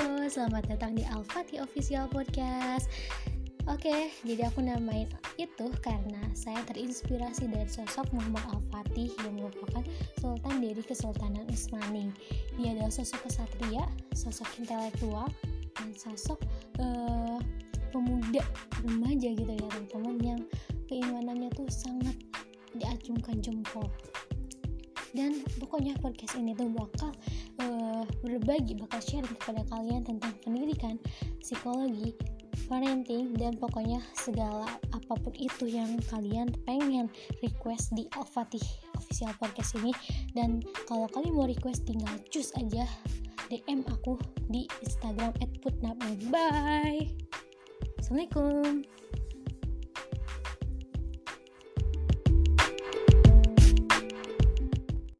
selamat datang di Al-Fatih Official Podcast. Oke, jadi aku namain itu karena saya terinspirasi dari sosok Muhammad Al-Fatih yang merupakan Sultan dari Kesultanan Utsmani Dia adalah sosok kesatria, sosok intelektual, dan sosok uh, pemuda, remaja gitu ya teman-teman Yang keimanannya tuh sangat diacungkan jempol. Dan pokoknya podcast ini tuh bakal uh, berbagi bakal sharing kepada kalian tentang pendidikan psikologi parenting dan pokoknya segala apa pun itu yang kalian pengen request di Al-Fatih official podcast ini. Dan kalau kalian mau request tinggal cus aja DM aku di Instagram @putnap bye! Assalamualaikum